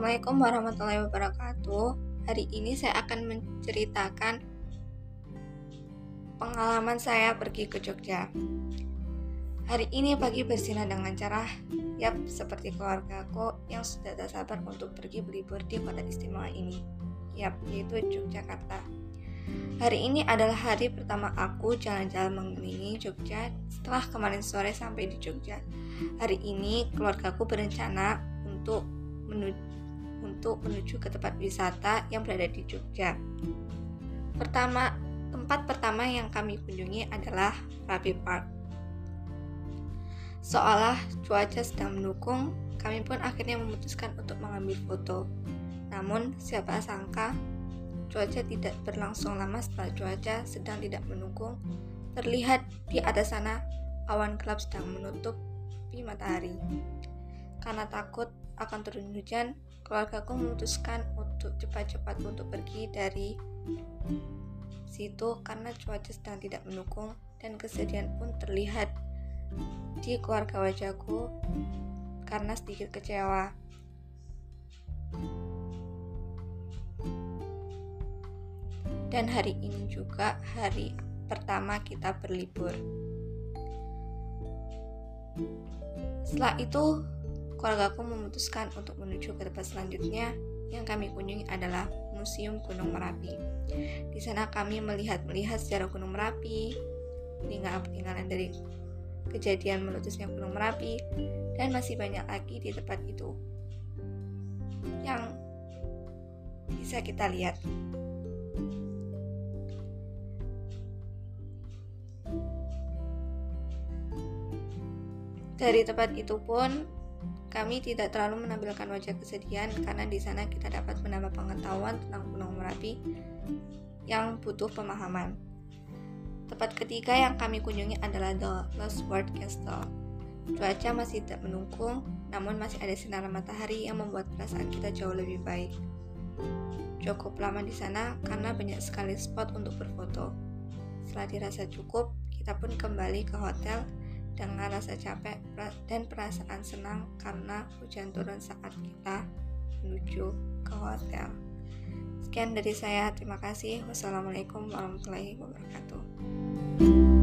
Assalamualaikum warahmatullahi wabarakatuh. Hari ini saya akan menceritakan pengalaman saya pergi ke Jogja. Hari ini pagi bersinar dengan cerah, yap seperti keluargaku yang sudah tak sabar untuk pergi berlibur di kota istimewa ini, yap yaitu Yogyakarta. Hari ini adalah hari pertama aku jalan-jalan mengelilingi Jogja setelah kemarin sore sampai di Jogja. Hari ini keluargaku berencana untuk menuju untuk menuju ke tempat wisata yang berada di Jogja. Pertama, tempat pertama yang kami kunjungi adalah Rabi Park. Seolah cuaca sedang mendukung, kami pun akhirnya memutuskan untuk mengambil foto. Namun, siapa sangka cuaca tidak berlangsung lama setelah cuaca sedang tidak mendukung. Terlihat di atas sana awan gelap sedang menutupi matahari. Karena takut akan turun hujan, keluargaku memutuskan untuk cepat-cepat untuk pergi dari situ karena cuaca sedang tidak mendukung dan kesedihan pun terlihat di keluarga wajahku karena sedikit kecewa. Dan hari ini juga hari pertama kita berlibur. Setelah itu, keluargaku memutuskan untuk menuju ke tempat selanjutnya yang kami kunjungi adalah Museum Gunung Merapi. Di sana kami melihat-melihat sejarah Gunung Merapi, peninggalan-peninggalan dari kejadian meletusnya Gunung Merapi, dan masih banyak lagi di tempat itu yang bisa kita lihat. Dari tempat itu pun kami tidak terlalu menampilkan wajah kesedihan karena di sana kita dapat menambah pengetahuan tentang Gunung Merapi yang butuh pemahaman. Tempat ketiga yang kami kunjungi adalah The Lost World Castle. Cuaca masih tidak mendukung, namun masih ada sinar matahari yang membuat perasaan kita jauh lebih baik. Cukup lama di sana karena banyak sekali spot untuk berfoto. Setelah dirasa cukup, kita pun kembali ke hotel dengan rasa capek dan perasaan senang karena hujan turun saat kita menuju ke hotel. Sekian dari saya, terima kasih. Wassalamualaikum warahmatullahi wabarakatuh.